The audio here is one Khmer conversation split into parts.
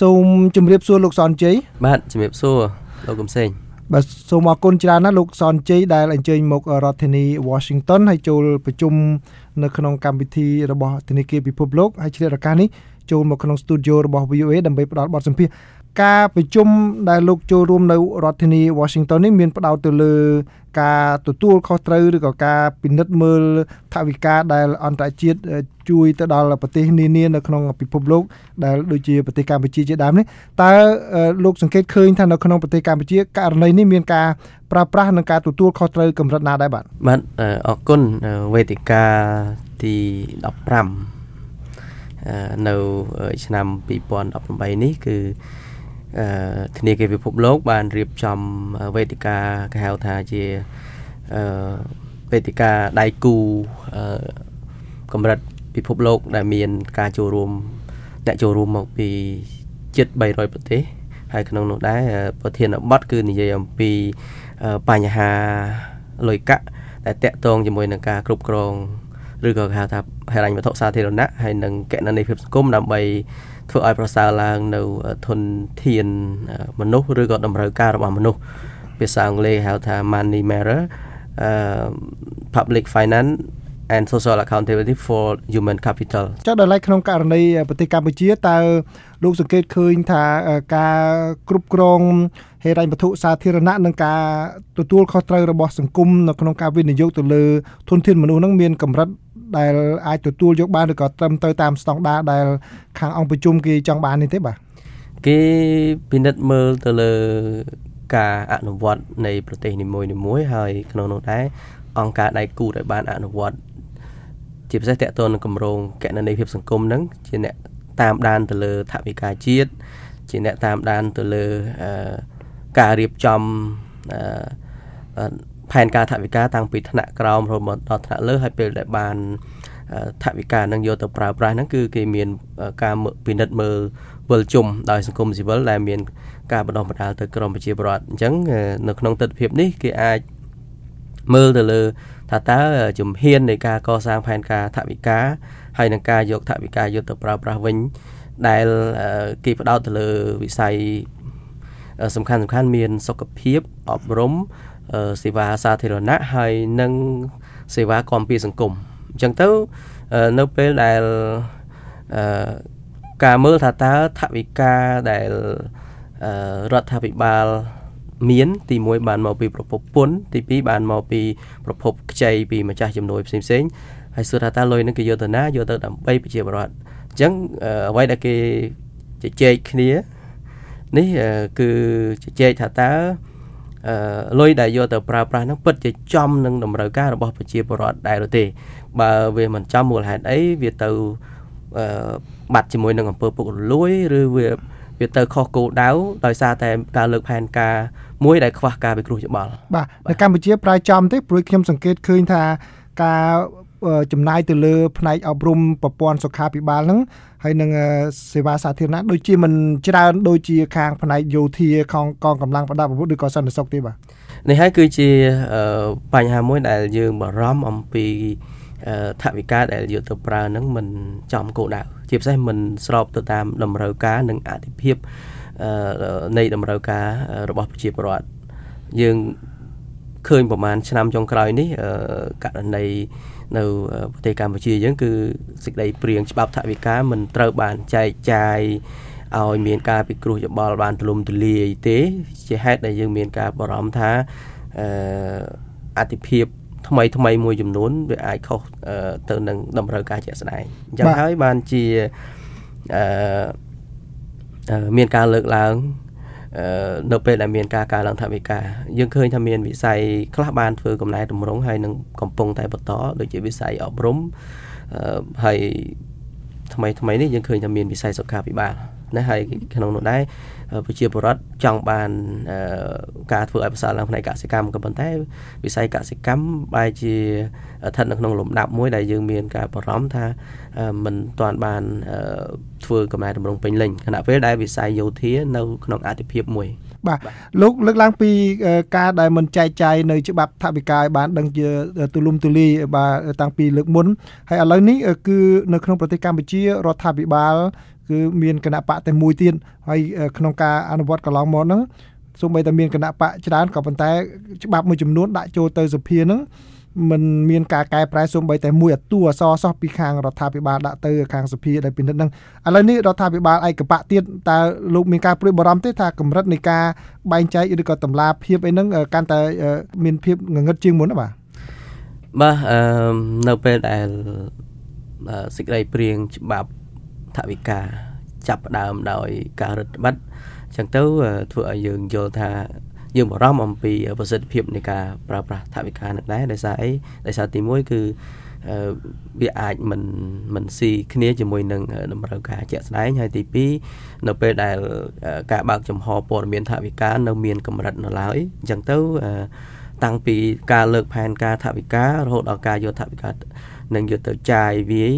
សូមជម្រាបសួរលោកសនជ័យបាទជំរាបសួរលោកកំសែងបាទសូមអរគុណច្រើនណាស់លោកសនជ័យដែលអញ្ជើញមករដ្ឋធានី Washington ហើយចូលប្រជុំនៅក្នុងកម្មវិធីរបស់ធនាគារពិភពលោកហើយឆ្លៀតឱកាសនេះចូលមកក្នុង studio របស់ VOA ដើម្បីផ្ដល់បទសម្ភាសន៍ ការប្រជុំដែលលោកចូលរួមនៅរដ្ឋធានី Washington នេះមានផ្ដោតទៅលើការទទួលខុសត្រូវឬក៏ការពិនិត្យមើលថវិកាដែលអន្តរជាតិជួយទៅដល់ប្រទេសនានានៅក្នុងពិភពលោកដែលដូចជាប្រទេសកម្ពុជាជាដើមនេះតើលោកសង្កេតឃើញថានៅក្នុងប្រទេសកម្ពុជាករណីនេះមានការប្រើប្រាស់និងការទទួលខុសត្រូវកម្រិតណាដែរបាទបាទអរគុណវេទិកាទី15នៅឆ្នាំ2018នេះគឺ ធនាគារពិភពលោក បានរៀបចំវេទិកាគេហៅថាជាវេទិកាដៃគូកម្រិតពិភពលោក ដែលមាន ការចូលរួមអ្នកចូលរួមមកពីជិត300ប្រទេសហើយក្នុងនោះដែរប្រធានបទគឺនិយាយអំពីបញ្ហាលុយកាក់ដែលតាក់ទងជាមួយនឹងការគ្រប់គ្រងឬក៏គេហៅថាហិរញ្ញវត្ថុសាធារណៈហើយនិងកណន័យភាពសង្គមដើម្បី ធ្វើឲ្យប្រសើរឡើងនៅធនធានមនុស្សឬក៏តម្រូវការរបស់មនុស្សភាសាអង់គ្លេសហៅថា money matter uh, public finance and social accountability for human capital ចុះដល់ឡែកក្នុងករណីប្រទេសកម្ពុជាតើលោកសង្កេតឃើញថាការគ្រប់គ្រងហេរញ្ញវត្ថុសាធារណៈនិងការទទួលខុសត្រូវរបស់សង្គមនៅក្នុងការវិនិយោគទៅលើធនធានមនុស្សនឹងមានកម្រិត ដែលអាចទទួលយកបានឬក៏ត្រឹមទៅតាមស្តង់ដារដែល ខាងអង្គប្រជុំគេចង់បាននេះទេបាទគេពិនិត្យមើលទៅលើការអនុវត្តនៃប្រទេសនីមួយៗហើយក្នុងនោះដែរអង្គការដៃគូដែលបានអនុវត្តជាពិសេសតកតននឹងគម្រោងកណន័យភាពសង្គមហ្នឹងជាអ្នកតាមដានទៅលើថវិកាជាតិជាអ្នកតាមដានទៅលើការរៀបចំ ផែនការថវិកាតាំងពីថ្នាក់ក្រោមរហូតមកដល់ថ្នាក់លើហើយពេលដែលបានថវិកានឹងយកទៅប្រើប្រាស់ហ្នឹងគឺគេមានការពិនិត្យមើលវិលជុំដោយសង្គមស៊ីវិលដែលមានការបណ្ដោះបណ្ដាលទៅក្រមប្រជាពលរដ្ឋអញ្ចឹងនៅក្នុងទស្សនវិជ្ជានេះគេអាចមើលទៅលើថាតើជំហាននៃការកសាងផែនការថវិកាហើយនឹងការយកថវិកាយកទៅប្រើប្រាស់វិញដែលគេផ្ដោតទៅលើវិស័យសំខាន់សំខាន់មានសុខភាពអប់រំ សេវាសាធារណៈហើយនិងសេវាគាំពារសង្គមអញ្ចឹងទៅនៅពេលដែលការមើលថាតើថវិកាដែលរដ្ឋាភិបាលមានទី1បានមកពីប្រភពពន្ធទី2បានមកពីប្រភពខ្ចីពីម្ចាស់ជំនួយផ្សេងផ្សេងហើយសួរថាតើលុយនឹងគេយកទៅណាយកទៅដើម្បីប្រជាពលរដ្ឋអញ្ចឹងអ្វីដែលគេជជែកគ្នានេះគឺជជែកថាតើ លុយដែលយកទៅប្រើប្រាស់ហ្នឹងពិតជាចំនឹងតម្រូវការរបស់ប្រជាពលរដ្ឋដែរឬទេ បើវាមិនចំមូលហេតុអីវាទៅបាត់ជាមួយនឹងអង្គើពុករលួយឬវាវាទៅខុសគោលដៅដោយសារតែការលើកផែនការមួយដែលខ្វះការពិគ្រោះយោបល់បាទនៅកម្ពុជាប្រាយចំទេព្រោះខ្ញុំសង្កេតឃើញថាការ ចំណាយទៅលើ ផ្នែកអប់រំប្រព័ន្ធសុខាភិបាលហ្នឹងហើយនឹងសេវាសាធារណៈដូចជាមិនច្រើនដូចជាខាងផ្នែកយោធាខាងកងកម្លាំងប្រដាប់អាវុធឬក៏សន្តិសុខទេបាទនេះហើយគឺជាបញ្ហាមួយដែលយើងបារម្ភអំពីថវិកាដែលយកទៅប្រើហ្នឹងមិនចំគោលដៅជាពិសេសមិនស្របទៅតាមតម្រូវការនិងអតិភិបនៃតម្រូវការរបស់ប្រជាពលរដ្ឋយើងឃើញប្រហែលឆ្នាំចុងក្រោយនេះករណី នៅប្រទេសកម្ពុជាយើងគឺសេចក្តីព្រៀងច្បាប់ថវិកាមិនត្រូវបានចែកចាយឲ្យមានការពិគ្រោះយោបល់បានទូលំទូលាយទេ ជាហេតុដែលយើងមានការបារម្ភថាអឺអតិភិបថ្មីថ្មីមួយចំនួនវាអាចខុសទៅនឹងតម្រូវការជាក់ស្ដែងអញ្ចឹងហើយបានជាអឺមានការលើកឡើង នៅពេលដែលមានការកើនឡើងថវិកាយើងឃើញថាមានវិស័យខ្លះបានធ្វើកំណែតម្រង់ហើយនឹងកំពុងតែបន្តដូចជាវិស័យអប់រំហើយថ្មីថ្មីនេះយើងឃើញថាមានវិស័យសុខាភិបាល ណាហើយក្នុងនោះដែរប្រជាពលរដ្ឋចង់បានការធ្វើឲ្យប្រសើរឡើងផ្នែកកសិកម្មក៏ប៉ុន្តែវិស័យកសិកម្មបែរជាស្ថិតនៅក្នុងលំដាប់មួយដែលយើងមានការបារម្ភថាមិនទាន់បានធ្វើកំណែតម្រង់ពេញលេញខណៈពេលដែលវិស័យយោធានៅក្នុងអតិភិបមួយបាទលោកលើកឡើងពីការដែលមិនចែកចាយនៅច្បាប់ថវិកាឲ្យបានដឹងជាទូលំទូលាយបាទតាំងពីលើកមុនហើយឥឡូវនេះគឺនៅក្នុងប្រទេសកម្ពុជារដ្ឋាភិបាល គឺមានគណៈបកតែមួយទៀតហើយក្នុងការអនុវត្តកន្លងមកហ្នឹងសូម្បីតែមានគណៈបកច្រើនក៏ប៉ុន្តែច្បាប់មួយចំនួនដាក់ចូលទៅសភាហ្នឹងมันមានការកែប្រែសូម្បីតែមួយអាតួអសសោះពីខាងរដ្ឋាភិបាលដាក់ទៅខាងសភាដែលពិនិត្យហ្នឹងឥឡូវនេះរដ្ឋាភិបាលឯកបៈទៀតតើលោកមានការព្រួយបារម្ភទេថាកម្រិតនៃការបែងចែកឬក៏តម្លាភាពអីហ្នឹងកាន់តែមានភាពងងឹតជាងមុនបាទបាទអឺនៅពេលដែលសេចក្តីព្រៀងច្បាប់ ថវិកាចាប់ផ្ដើមដោយការរដ្ឋបတ်អញ្ចឹងទៅធ្វើឲ្យយើងយល់ថាយើងបារម្ភអំពីប្រសិទ្ធភាពនៃការប្រើប្រាស់ថវិកានឹងដែរដោយសារអីដោយសារទី1គឺវាអាចមិនមិនស៊ីគ្នាជាមួយនឹងតម្រូវការជាក់ស្ដែងហើយទី2នៅពេលដែលការបើកចំហព័ត៌មានថវិកានៅមានកម្រិតនៅឡើយអញ្ចឹងទៅតាំងពីការលើកផែនការថវិការហូតដល់ការយកថវិកានឹងយកទៅចាយវាយ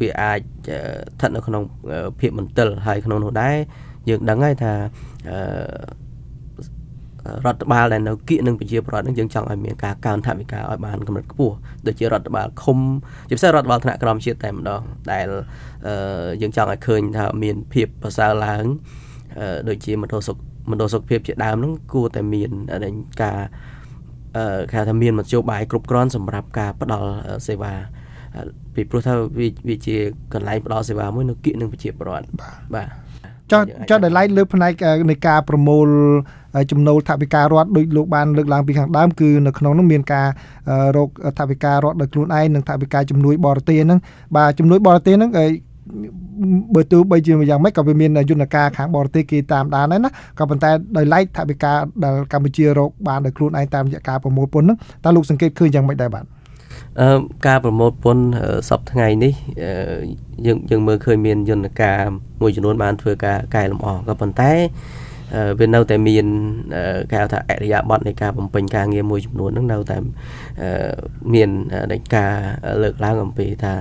វាអាចស្ថិតនៅក្នុងភាពមន្ទិលហើយក្នុងនោះដែរយើងដឹងហើយថារដ្ឋបាលដែលនៅគៀកនឹងប្រជាប្រដ្ឋនឹងយើងចង់ឲ្យមានការកើនថវិកាឲ្យបានកម្រិតខ្ពស់ដូចជារដ្ឋបាលឃុំជាពិសេសរដ្ឋបាលថ្នាក់ក្រោមជាតិតែម្ដងដែលយើងចង់ឲ្យឃើញថាមានភាពប្រសើរឡើងដូចជាមណ្ឌលសុខមណ្ឌលសុខភាពជាដើមហ្នឹងគួរតែមានការអឺគេថាមានមធ្យោបាយគ្រប់គ្រាន់សម្រាប់ការផ្ដល់សេវា ពីព្រោះថាវាជាកន្លែងផ្ដល់សេវាមួយនៅគៀកនឹងប្រជាពលរដ្ឋបាទចោះចោះដែលឡៃលើផ្នែកនៃការប្រមូលចំណូលថវិការដ្ឋដូចលោកបានលើកឡើងពីខាងដើមគឺនៅក្នុងនោះមានការរកថវិការដ្ឋដោយខ្លួនឯងនិងថវិកាជំនួយបរទេសហ្នឹងបាទជំនួយបរទេសហ្នឹងបើទោះបីជាយ៉ាងម៉េចក៏វាមានយន្តការខាងបរទេសគេតាមដានដែរណាក៏ប៉ុន្តែដោយឡែកថវិកាដែលកម្ពុជារកបានដោយខ្លួនឯងតាមរយៈការប្រមូលពន្ធហ្នឹងតើលោកសង្កេតឃើញយ៉ាងម៉េចដែរបាទអឺ ការប្រមូលពន្ធសប្តាហ៍ថ្ងៃនេះយើងយើងមើលឃើញមានយន្តការមួយចំនួនបានធ្វើការកែលម្អក៏ប៉ុន្តែវានៅតែមានគេហៅថាអរិយាប័ត្រនៃការបំពេញការងារមួយចំនួនហ្នឹងនៅតែមាននៃការលើកឡើងអំពីថា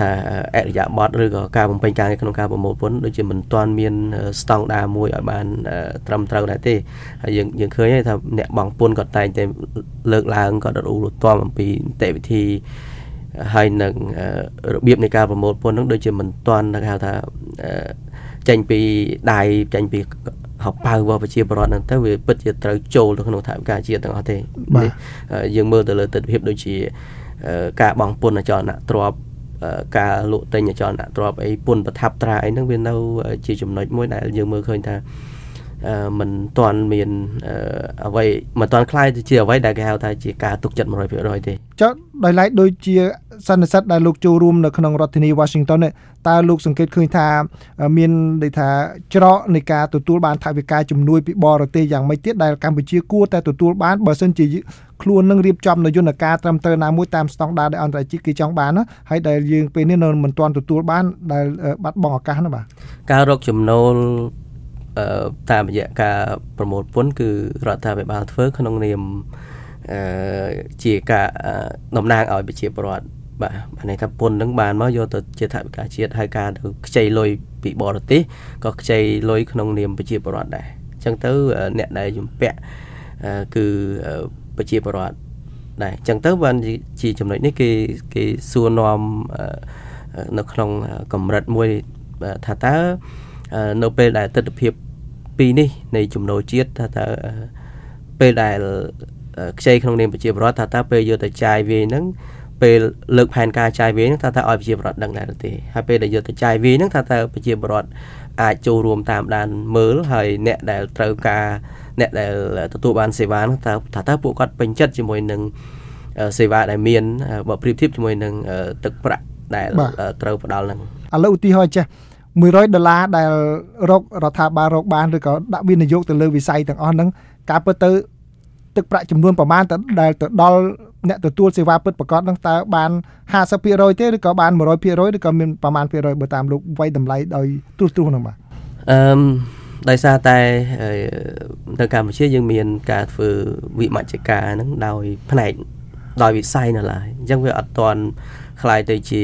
ថាអរិយាប័ត្រឬក៏ការបំពេញការងារក្នុងការប្រមូលពន្ធដូចជាមិនទាន់មានស្តង់ដារមួយឲ្យបានត្រឹមត្រូវដែរទេហើយយើងយើងឃើញថាអ្នកបង់ពន្ធក៏តែងតែលើកឡើងក៏ដរូលទាំអំពីនីតិវិធីហើយនឹងរបៀបនៃការប្រមូលពន្ធនឹងដូចជាមិនទាន់គេហៅថាចេញពីដៃចេញពីហៅប៉ៅរបស់ប្រជាពលរដ្ឋហ្នឹងទៅវាពិតជាត្រូវចូលទៅក្នុងថវិកាជាតិទាំងអស់ទេយើងមើលទៅលើទស្សនវិជ្ជាដូចជាការបង់ពន្ធអចលនទ្រព្យ ការលក់ទិញអចលនទ្រព្យអីពន្ធប្រថាប់ត្រាអីហ្នឹងវានៅ ជាចំណុចមួយដែលយើងមើលឃើញថា មិនទាន់មានអ្វីមិនទាន់คล้ายទៅជាអ្វីដែលគេហៅថាជាការទុកចិត្ត100%ទេចុះដោយឡែកដូចជាសន្និសិទដែលលោកចូលរួមនៅក្នុងរដ្ឋធានី Washington នេះតើលោកសង្កេតឃើញថាមានន័យថាច្រកនៃការទទួលបានថវិកាជំនួយពីបរទេសយ៉ាងម៉េចទៀតដែលកម្ពុជាគួរតែទទួលបានបើសិនជាខ្លួននឹងរៀបចំនៅយន្តការត្រឹមត្រូវណាមួយតាមស្តង់ដារដែលអន្តរជាតិគេចង់បានហើយដែលយើងពេលនេះនៅមិនទាន់ទទួលបានដែលបាត់បង់ឱកាសនោះបាទការរកចំណូល តាមរយៈការប្រមូលពន្ធគឺរដ្ឋាភិបាលធ្វើក្នុងនាមជាការតំណាងឲ្យប្រជាពលរដ្ឋបាទបានន័យថាពន្ធនឹងបានមកយកទៅជាថវិកាជាតិហើយការទៅខ្ចីលុយពីបរទេសក៏ខ្ចីលុយក្នុងនាមប្រជាពលរដ្ឋដែរអញ្ចឹងទៅអ្នកដែលជំពាក់គឺប្រជាពលរដ្ឋដែរអញ្ចឹងទៅបានជាចំណុចនេះគេគេសួរនាំនៅក្នុងកម្រិតមួយថាតើនៅពេលដែលទស្សនវិជ្ជា ពីរនេះនៃចំណូលជាតិថាតើពេលដែលខ្ចីក្នុងនាមប្រជាពលរដ្ឋថាតើពេលយកទៅចាយវាយហ្នឹងពេលលើកផែនការចាយវាយហ្នឹងថាតើឲ្យប្រជាពលរដ្ឋដឹងដែរទេហើយពេលដែលយកទៅចាយវាយហ្នឹងថាតើប្រជាពលរដ្ឋអាចចូលរួមតាមដានមើលហើយអ្នកដែលត្រូវការអ្នកដែលទទួលបានសេវាហ្នឹងតើថាតើពួកគាត់ពេញចិត្តជាមួយនឹងសេវាដែលមានបើប្រៀបធៀបជាមួយនឹងទឹកប្រាក់ដែលត្រូវផ្ដល់ហ្នឹងឥឡូវឧទាហរណ៍ចាស់ 100ដុល្លារដែលរករដ្ឋាភិបាលរកបានឬក៏ដាក់វិនិយោគទៅលើវិស័យទាំងអស់ហ្នឹងការពិតទៅទឹកប្រាក់ចំនួនប្រមាណដែលទៅដល់អ្នកទទួលសេវាពិតប្រាកដហ្នឹងតើបាន50%ទេឬក៏បាន100%ឬក៏មានប្រមាណភាគរយបើតាមលោកវាយតម្លៃដោយទូទ្រុសហ្នឹងបាទអឺដោយសារតែនៅកម្ពុជាយើងមានការធ្វើវិមជ្ឈការហ្នឹងដោយផ្នែកដោយវិស័យនៅឡើយអញ្ចឹងវាអត់ទាន់ คล้ายទៅជា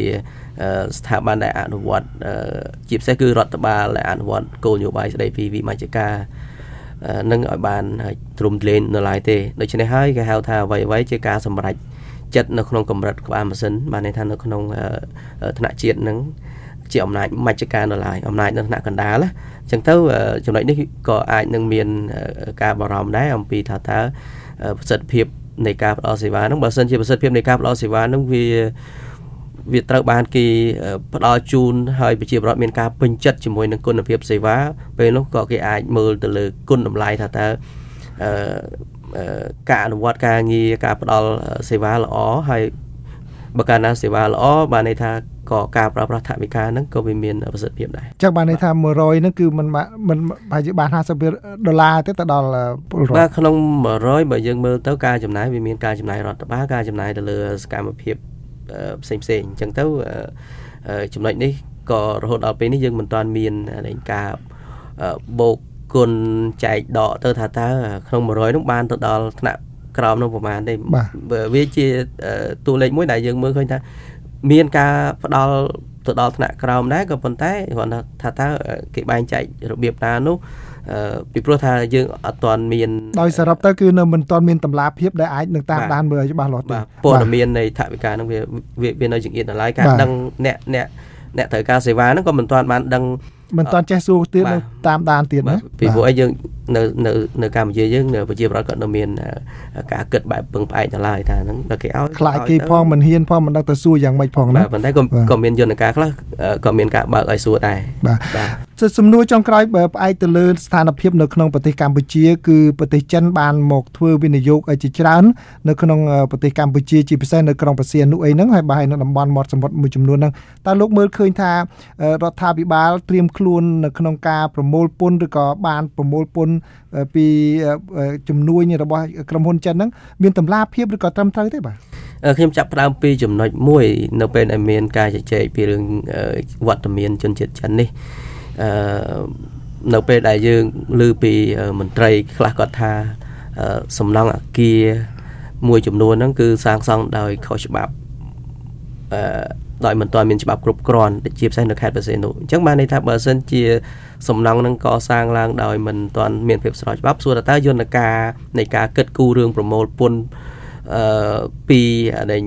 ស្ថាប័នដែលអនុវត្តជាពិសេសគឺរដ្ឋបាលដែលអនុវត្តគោលនយោបាយស្ដីពីវិមជ្ឈការនឹងឲ្យបានទ្រំទ្លែងនៅឡើយទេដូច្នេះហើយគេហៅថាអ្វីអ្វីជាការសម្រេចចិត្តនៅក្នុងកម្រិតក្បាលម៉ាស៊ីនបានន័យថានៅក្នុងថ្នាក់ជាតិនឹង ជាអំណាចមជ្ឈការនៅឡើយអំណាចនៅថ្នាក់កណ្ដាលណាអញ្ចឹងទៅចំណុចនេះក៏អាចនឹងមានការបារម្ភដែរអំពីថាតើប្រសិទ្ធភាពនៃការផ្ដល់សេវាហ្នឹងបើសិនជាប្រសិទ្ធភាពនៃការផ្ដល់សេវាហ្នឹងវា វាត្រូវបានគេផ្ដល់ជូនហើយប្រជាពលរដ្ឋមានការពេញចិត្តជាមួយនឹងគុណភាពសេវាពេលនោះក៏គេអាចមើលទៅលើគុណតម្លៃថាតើអឺការអនុវត្តការងារការផ្ដល់សេវាល្អហើយបើកាលណាសេវាល្អបានន័យថាក៏ការប្រើប្រាស់ថវិកាហ្នឹងក៏វាមានប្រសិទ្ធភាពដែរចឹងបានន័យថា100ហ្នឹងគឺมันมันប្រហែលជាបាន50ដុល្លារទេទៅដល់ពលរដ្ឋបាទក្នុង100បើយើងមើលទៅការចំណាយវាមានការចំណាយរដ្ឋបាលការចំណាយទៅលើសកម្មភាព ផ្សេងផ្សេងអញ្ចឹងទៅចំណុចនេះក៏រហូតដល់ពេលនេះយើងមិនទាន់មានការបូកគុណចែកដកទៅថាតើក្នុង100នោះបានទៅដល់ថ្នាក់ក្រោមនោះប្រហែលទេវាជាតួលេខមួយដែលយើងមើលឃើញថាមានការផ្ដល់ទៅដល់ថ្នាក់ក្រោមដែរក៏ប៉ុន្តែគាត់ថាតើគេបែងចែករបៀបណានោះ ពីព្រោះថាយើងអត់ទាន់មានដោយសរុបទៅគឺនៅមិនទាន់មានតម្លាភាពដែលអាចនឹងតាមដានមើលឲ្យច្បាស់លាស់ទេព័ត៌មាននៃថវិកានឹងវាវានៅចង្អៀតនៅឡើយការដឹងអ្នកអ្នកអ្នកត្រូវការសេវាហ្នឹងក៏មិនទាន់បានដឹងមិនទាន់ចេះសួរទៀតនឹងតាមដានទៀតណាពីព្រោះអីយើង នៅនៅនៅកម្ពុជាយើងនៅប្រជាប្រដ្ឋក៏នៅមានការគិតបែបពឹងផ្អែកនៅឡើយថាហ្នឹងដល់គេឲ្យខ្លាចគេផងមិនហ៊ានផងមិនដឹងទៅសួរយ៉ាងម៉េចផងណាប៉ុន្តែក៏ក៏មានយន្តការខ្លះក៏មានការបើកឲ្យសួរដែរបាទសំណួរចុងក្រោយបើផ្អែកទៅលើស្ថានភាពនៅក្នុងប្រទេសកម្ពុជាគឺប្រទេសចិនបានមកធ្វើវិនិយោគឲ្យជាច្រើននៅក្នុងប្រទេសកម្ពុជាជាពិសេសនៅក្រុងប្រសៀននោះអីហ្នឹងហើយបើហើយនៅតំបន់មាត់សមុទ្រមួយចំនួនហ្នឹងតើលោកមើលឃើញថារដ្ឋាភិបាលត្រៀមខ្លួននៅក្នុងការប្រមូលពន្ធឬក៏បានប្រមូលពន្ធពីជំនួយរបស់ក្រុមហ៊ុនចិនហ្នឹងមានតម្លាភាពឬក៏ត្រឹមត្រូវទេបាទខ្ញុំចាប់ផ្ដើមពីចំណុចមួយនៅពេលដែលមានការជជែកពីរឿងវត្តមានជនជាតិចិននេះអឺនៅពេលដែលយើងឮពីមន្ត្រីខ្លះគាត់ថាសំណង់អាគារមួយចំនួនហ្នឹងគឺសាងសង់ដោយខុសច្បាប់អឺ ដោយមិនទាន់មានច្បាប់គ្រប់គ្រាន់ជាពិសេសនៅខេត្តបរសេនុអញ្ចឹងបានន័យថាបើសិនជាសំណង់នឹងកសាងឡើងដោយមិនទាន់មានភាពស្របច្បាប់សួរតើយន្តការនៃការគិតគូររឿងប្រមូលពន្ធអឺពីដែល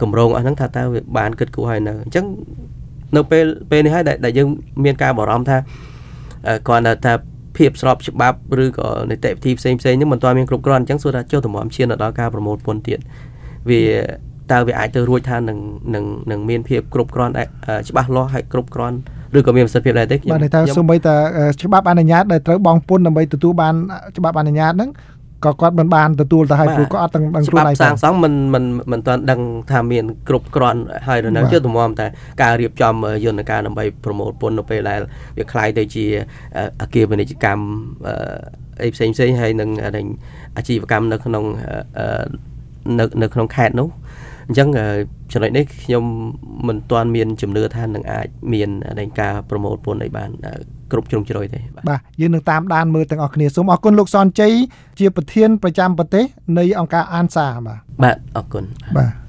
កម្រងអស់ហ្នឹងថាតើវាបានគិតគូរហើយនៅអញ្ចឹងនៅពេលពេលនេះហើយដែលយើងមានការបារម្ភថាគ្រាន់តែថាភាពស្របច្បាប់ឬក៏នីតិវិធីផ្សេងផ្សេងនេះមិនទាន់មានគ្រប់គ្រាន់អញ្ចឹងសួរថាចុះតម្រាំឈានដល់ការប្រមូលពន្ធទៀតវា តើវាអាចទៅរួចថានឹងនឹងនឹងមានភាពគ្រប់គ្រាន់ច្បាស់លាស់ហើយគ្រប់គ្រាន់ឬក៏មានប្រសិទ្ធភាពដែរទេខ្ញុំបាទតែសូម្បីតែច្បាប់អនុញ្ញាតដែលត្រូវបង់ពន្ធដើម្បីទទួលបានច្បាប់អនុញ្ញាតហ្នឹងក៏គាត់មិនបានទទួលទៅហើយព្រោះគាត់អត់ដឹងខ្លួនឯងសាងសង់មិនមិនមិនទាន់ដឹងថាមានគ្រប់គ្រាន់ហើយនៅជឿទំមតែការរៀបចំយន្តការដើម្បីប្រមូលពន្ធនៅពេលដែលវាคล้ายទៅជាអាគារពាណិជ្ជកម្មអីផ្សេងផ្សេងហើយនឹងអាជីវកម្មនៅក្នុងនៅនៅក្នុងខេត្តនោះ អញ្ចឹងចំណុចនេះខ្ញុំមិនទាន់មានជំនឿថានឹងអាចមាននៃការប្រមូលពន្ធឲ្យបានគ្រប់ជ្រុងជ្រោយទេបាទយើងនឹងតាមដានមើលទាំងអស់គ្នាសូមអរគុណលោកសនជ័យជាប្រធានប្រចាំប្រទេសនៃអង្គការអានសាបាទបាទអរគុណបាទ